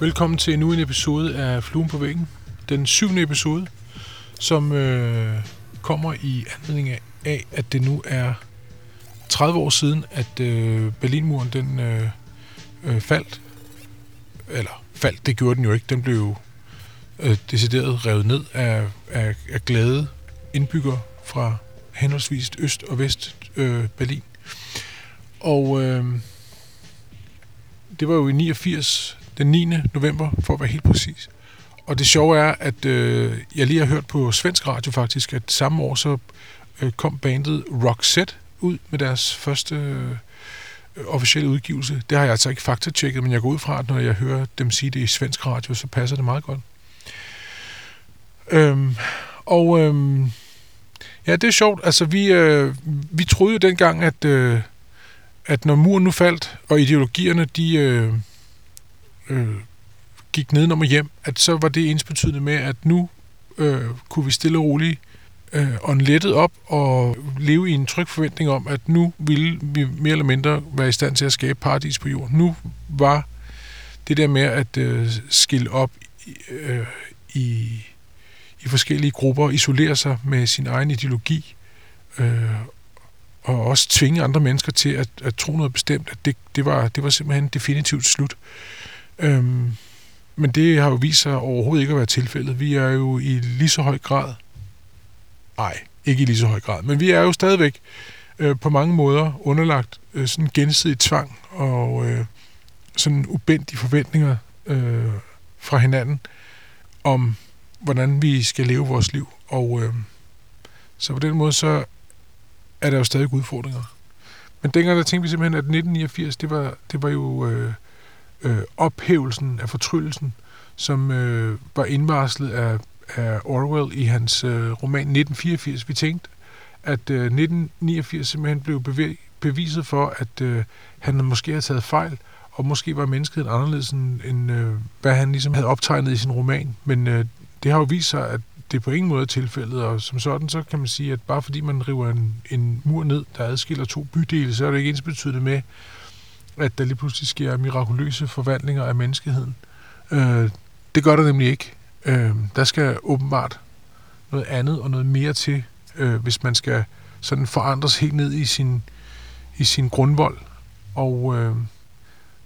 Velkommen til endnu en episode af Fluen på væggen. Den syvende episode, som øh, kommer i anledning af, at det nu er 30 år siden, at øh, Berlinmuren den øh, øh, faldt. Eller faldt, det gjorde den jo ikke. Den blev øh, decideret revet ned af, af, af glade indbyggere fra henholdsvis Øst- og Vest øh, Berlin. Og øh, det var jo i 89, den 9. november, for at være helt præcis. Og det sjove er, at øh, jeg lige har hørt på svensk radio faktisk, at samme år så øh, kom bandet Roxette ud med deres første øh, officielle udgivelse. Det har jeg altså ikke faktatjekket, men jeg går ud fra, at når jeg hører dem sige det i svensk radio, så passer det meget godt. Øhm, og øhm, ja, det er sjovt. Altså, vi, øh, vi troede jo dengang, at, øh, at når muren nu faldt, og ideologierne, de øh, øh, gik nedenom og hjem, at så var det ensbetydende med, at nu øh, kunne vi stille og roligt øh, åndlettet op og leve i en tryg forventning om, at nu ville vi mere eller mindre være i stand til at skabe paradis på jorden. Nu var det der med at øh, skille op øh, i, i forskellige grupper, isolere sig med sin egen ideologi, øh, og også tvinge andre mennesker til at, at tro noget bestemt, at det, det, var, det var simpelthen definitivt slut. Øhm, men det har jo vist sig overhovedet ikke at være tilfældet. Vi er jo i lige så høj grad Nej, ikke i lige så høj grad. Men vi er jo stadigvæk øh, på mange måder underlagt øh, sådan gensidig tvang og øh, sådan ubendige forventninger øh, fra hinanden om, hvordan vi skal leve vores liv. Og øh, så på den måde, så er der jo stadig udfordringer. Men dengang der tænkte vi simpelthen, at 1989, det var, det var jo øh, øh, ophævelsen af fortryllelsen, som øh, var indvarslet af af Orwell i hans øh, roman 1984. Vi tænkte, at øh, 1989 simpelthen blev beviset for, at øh, han måske havde taget fejl, og måske var mennesket anderledes end, end øh, hvad han ligesom havde optegnet i sin roman. Men øh, det har jo vist sig, at det på ingen måde er tilfældet, og som sådan, så kan man sige, at bare fordi man river en, en mur ned, der adskiller to bydele, så er det ikke ens betydende med, at der lige pludselig sker mirakuløse forvandlinger af menneskeheden. Øh, det gør der nemlig ikke. Øh, der skal åbenbart noget andet og noget mere til, øh, hvis man skal sådan forandres helt ned i sin, i sin grundvold. Og øh,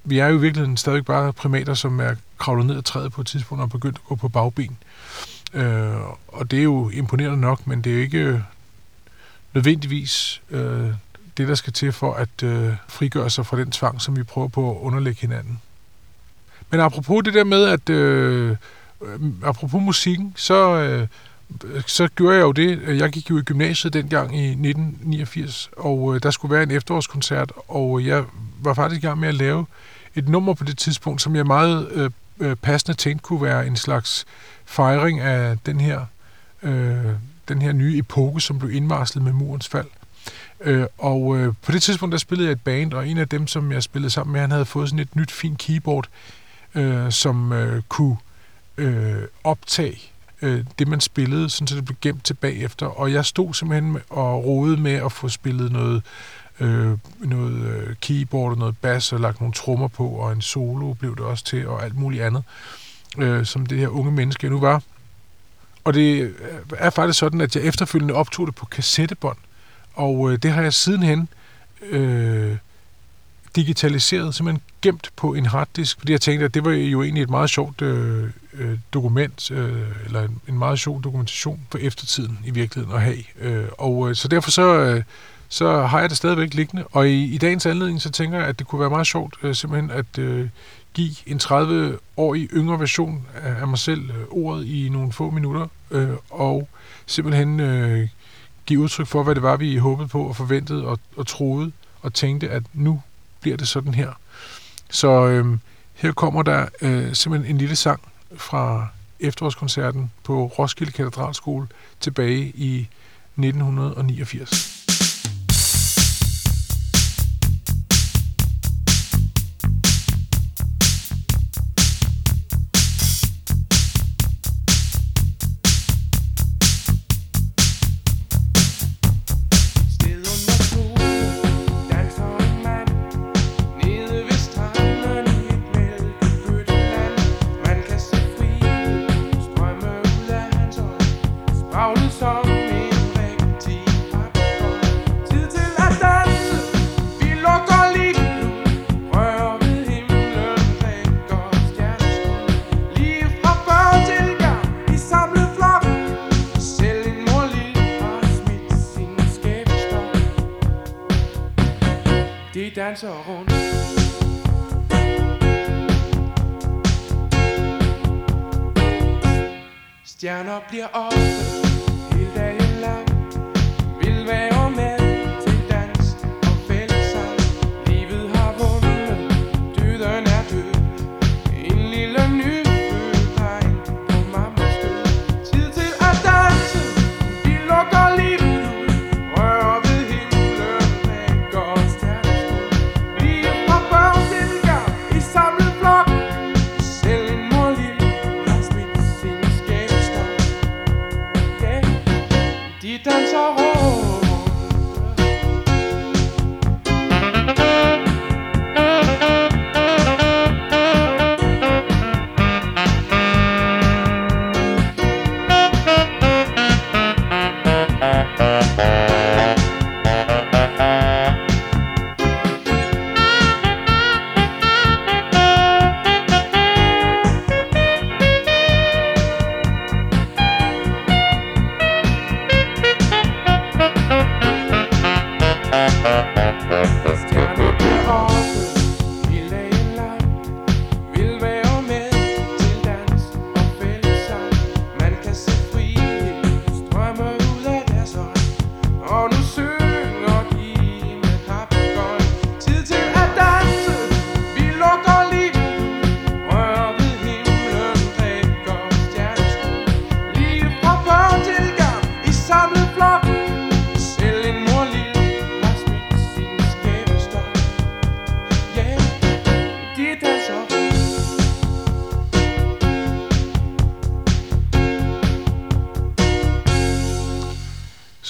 vi er jo i virkeligheden stadig bare primater, som er kravlet ned ad træet på et tidspunkt og begyndt at gå på bagben. Øh, og det er jo imponerende nok, men det er jo ikke øh, nødvendigvis øh, det, der skal til for at øh, frigøre sig fra den tvang, som vi prøver på at underlægge hinanden. Men apropos det der med, at øh, øh apropos musikken, så, øh, så gjorde jeg jo det. Jeg gik jo i gymnasiet dengang i 1989, og øh, der skulle være en efterårskoncert, og jeg var faktisk i gang med at lave et nummer på det tidspunkt, som jeg meget øh, øh passende tænkte kunne være en slags fejring af den her, øh, den her nye epoke, som blev indvarslet med murens fald. Øh, og øh, på det tidspunkt, der spillede jeg et band, og en af dem, som jeg spillede sammen med, han havde fået sådan et nyt fint keyboard, øh, som øh, kunne øh, optage øh, det, man spillede, sådan så det blev gemt tilbage efter. Og jeg stod simpelthen og rodede med at få spillet noget, øh, noget øh, keyboard og noget bass og lagt nogle trommer på, og en solo blev det også til, og alt muligt andet, øh, som det her unge menneske jeg nu var. Og det er faktisk sådan, at jeg efterfølgende optog det på kassettebånd, og øh, det har jeg sidenhen øh, digitaliseret, simpelthen gemt på en harddisk, fordi jeg tænkte, at det var jo egentlig et meget sjovt øh, øh, dokument, øh, eller en, en meget sjov dokumentation for eftertiden i virkeligheden at have. Øh, og øh, så derfor så, øh, så har jeg det stadigvæk liggende, og i, i dagens anledning, så tænker jeg, at det kunne være meget sjovt øh, simpelthen at øh, give en 30-årig yngre version af, af mig selv øh, ordet i nogle få minutter, øh, og simpelthen øh, give udtryk for, hvad det var, vi håbede på og forventede og, og troede og tænkte, at nu bliver det sådan her. Så øh, her kommer der øh, simpelthen en lille sang fra efterårskoncerten på Roskilde Katedralskole tilbage i 1989. de danser rundt. Stjerner bliver ofte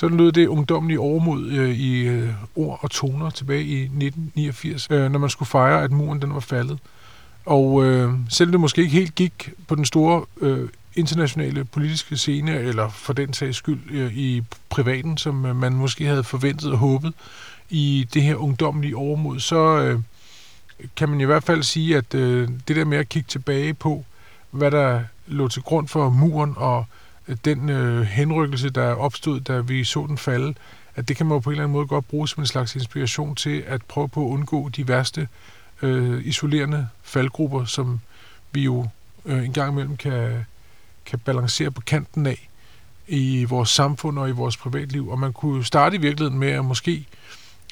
Sådan lød det ungdomlige overmod øh, i øh, ord og toner tilbage i 1989, øh, når man skulle fejre, at muren den var faldet. Og øh, selvom det måske ikke helt gik på den store øh, internationale politiske scene, eller for den sags skyld øh, i privaten, som øh, man måske havde forventet og håbet i det her ungdomlige overmod, så øh, kan man i hvert fald sige, at øh, det der med at kigge tilbage på, hvad der lå til grund for muren og den øh, henrykkelse, der opstod, da vi så den falde, at det kan man jo på en eller anden måde godt bruge som en slags inspiration til at prøve på at undgå de værste øh, isolerende faldgrupper, som vi jo øh, en gang imellem kan, kan balancere på kanten af i vores samfund og i vores privatliv. Og man kunne jo starte i virkeligheden med at måske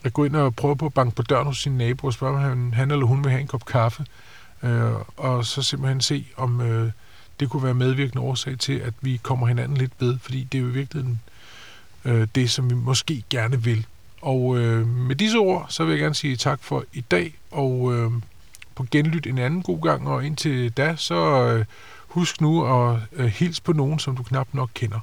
at gå ind og prøve på at banke på døren hos sin nabo og spørge, om han, han eller hun vil have en kop kaffe. Øh, og så simpelthen se, om øh, det kunne være medvirkende årsag til, at vi kommer hinanden lidt ved, fordi det er jo i virkeligheden øh, det, som vi måske gerne vil. Og øh, med disse ord, så vil jeg gerne sige tak for i dag, og øh, på genlyt en anden god gang, og indtil da, så øh, husk nu at øh, hilse på nogen, som du knap nok kender.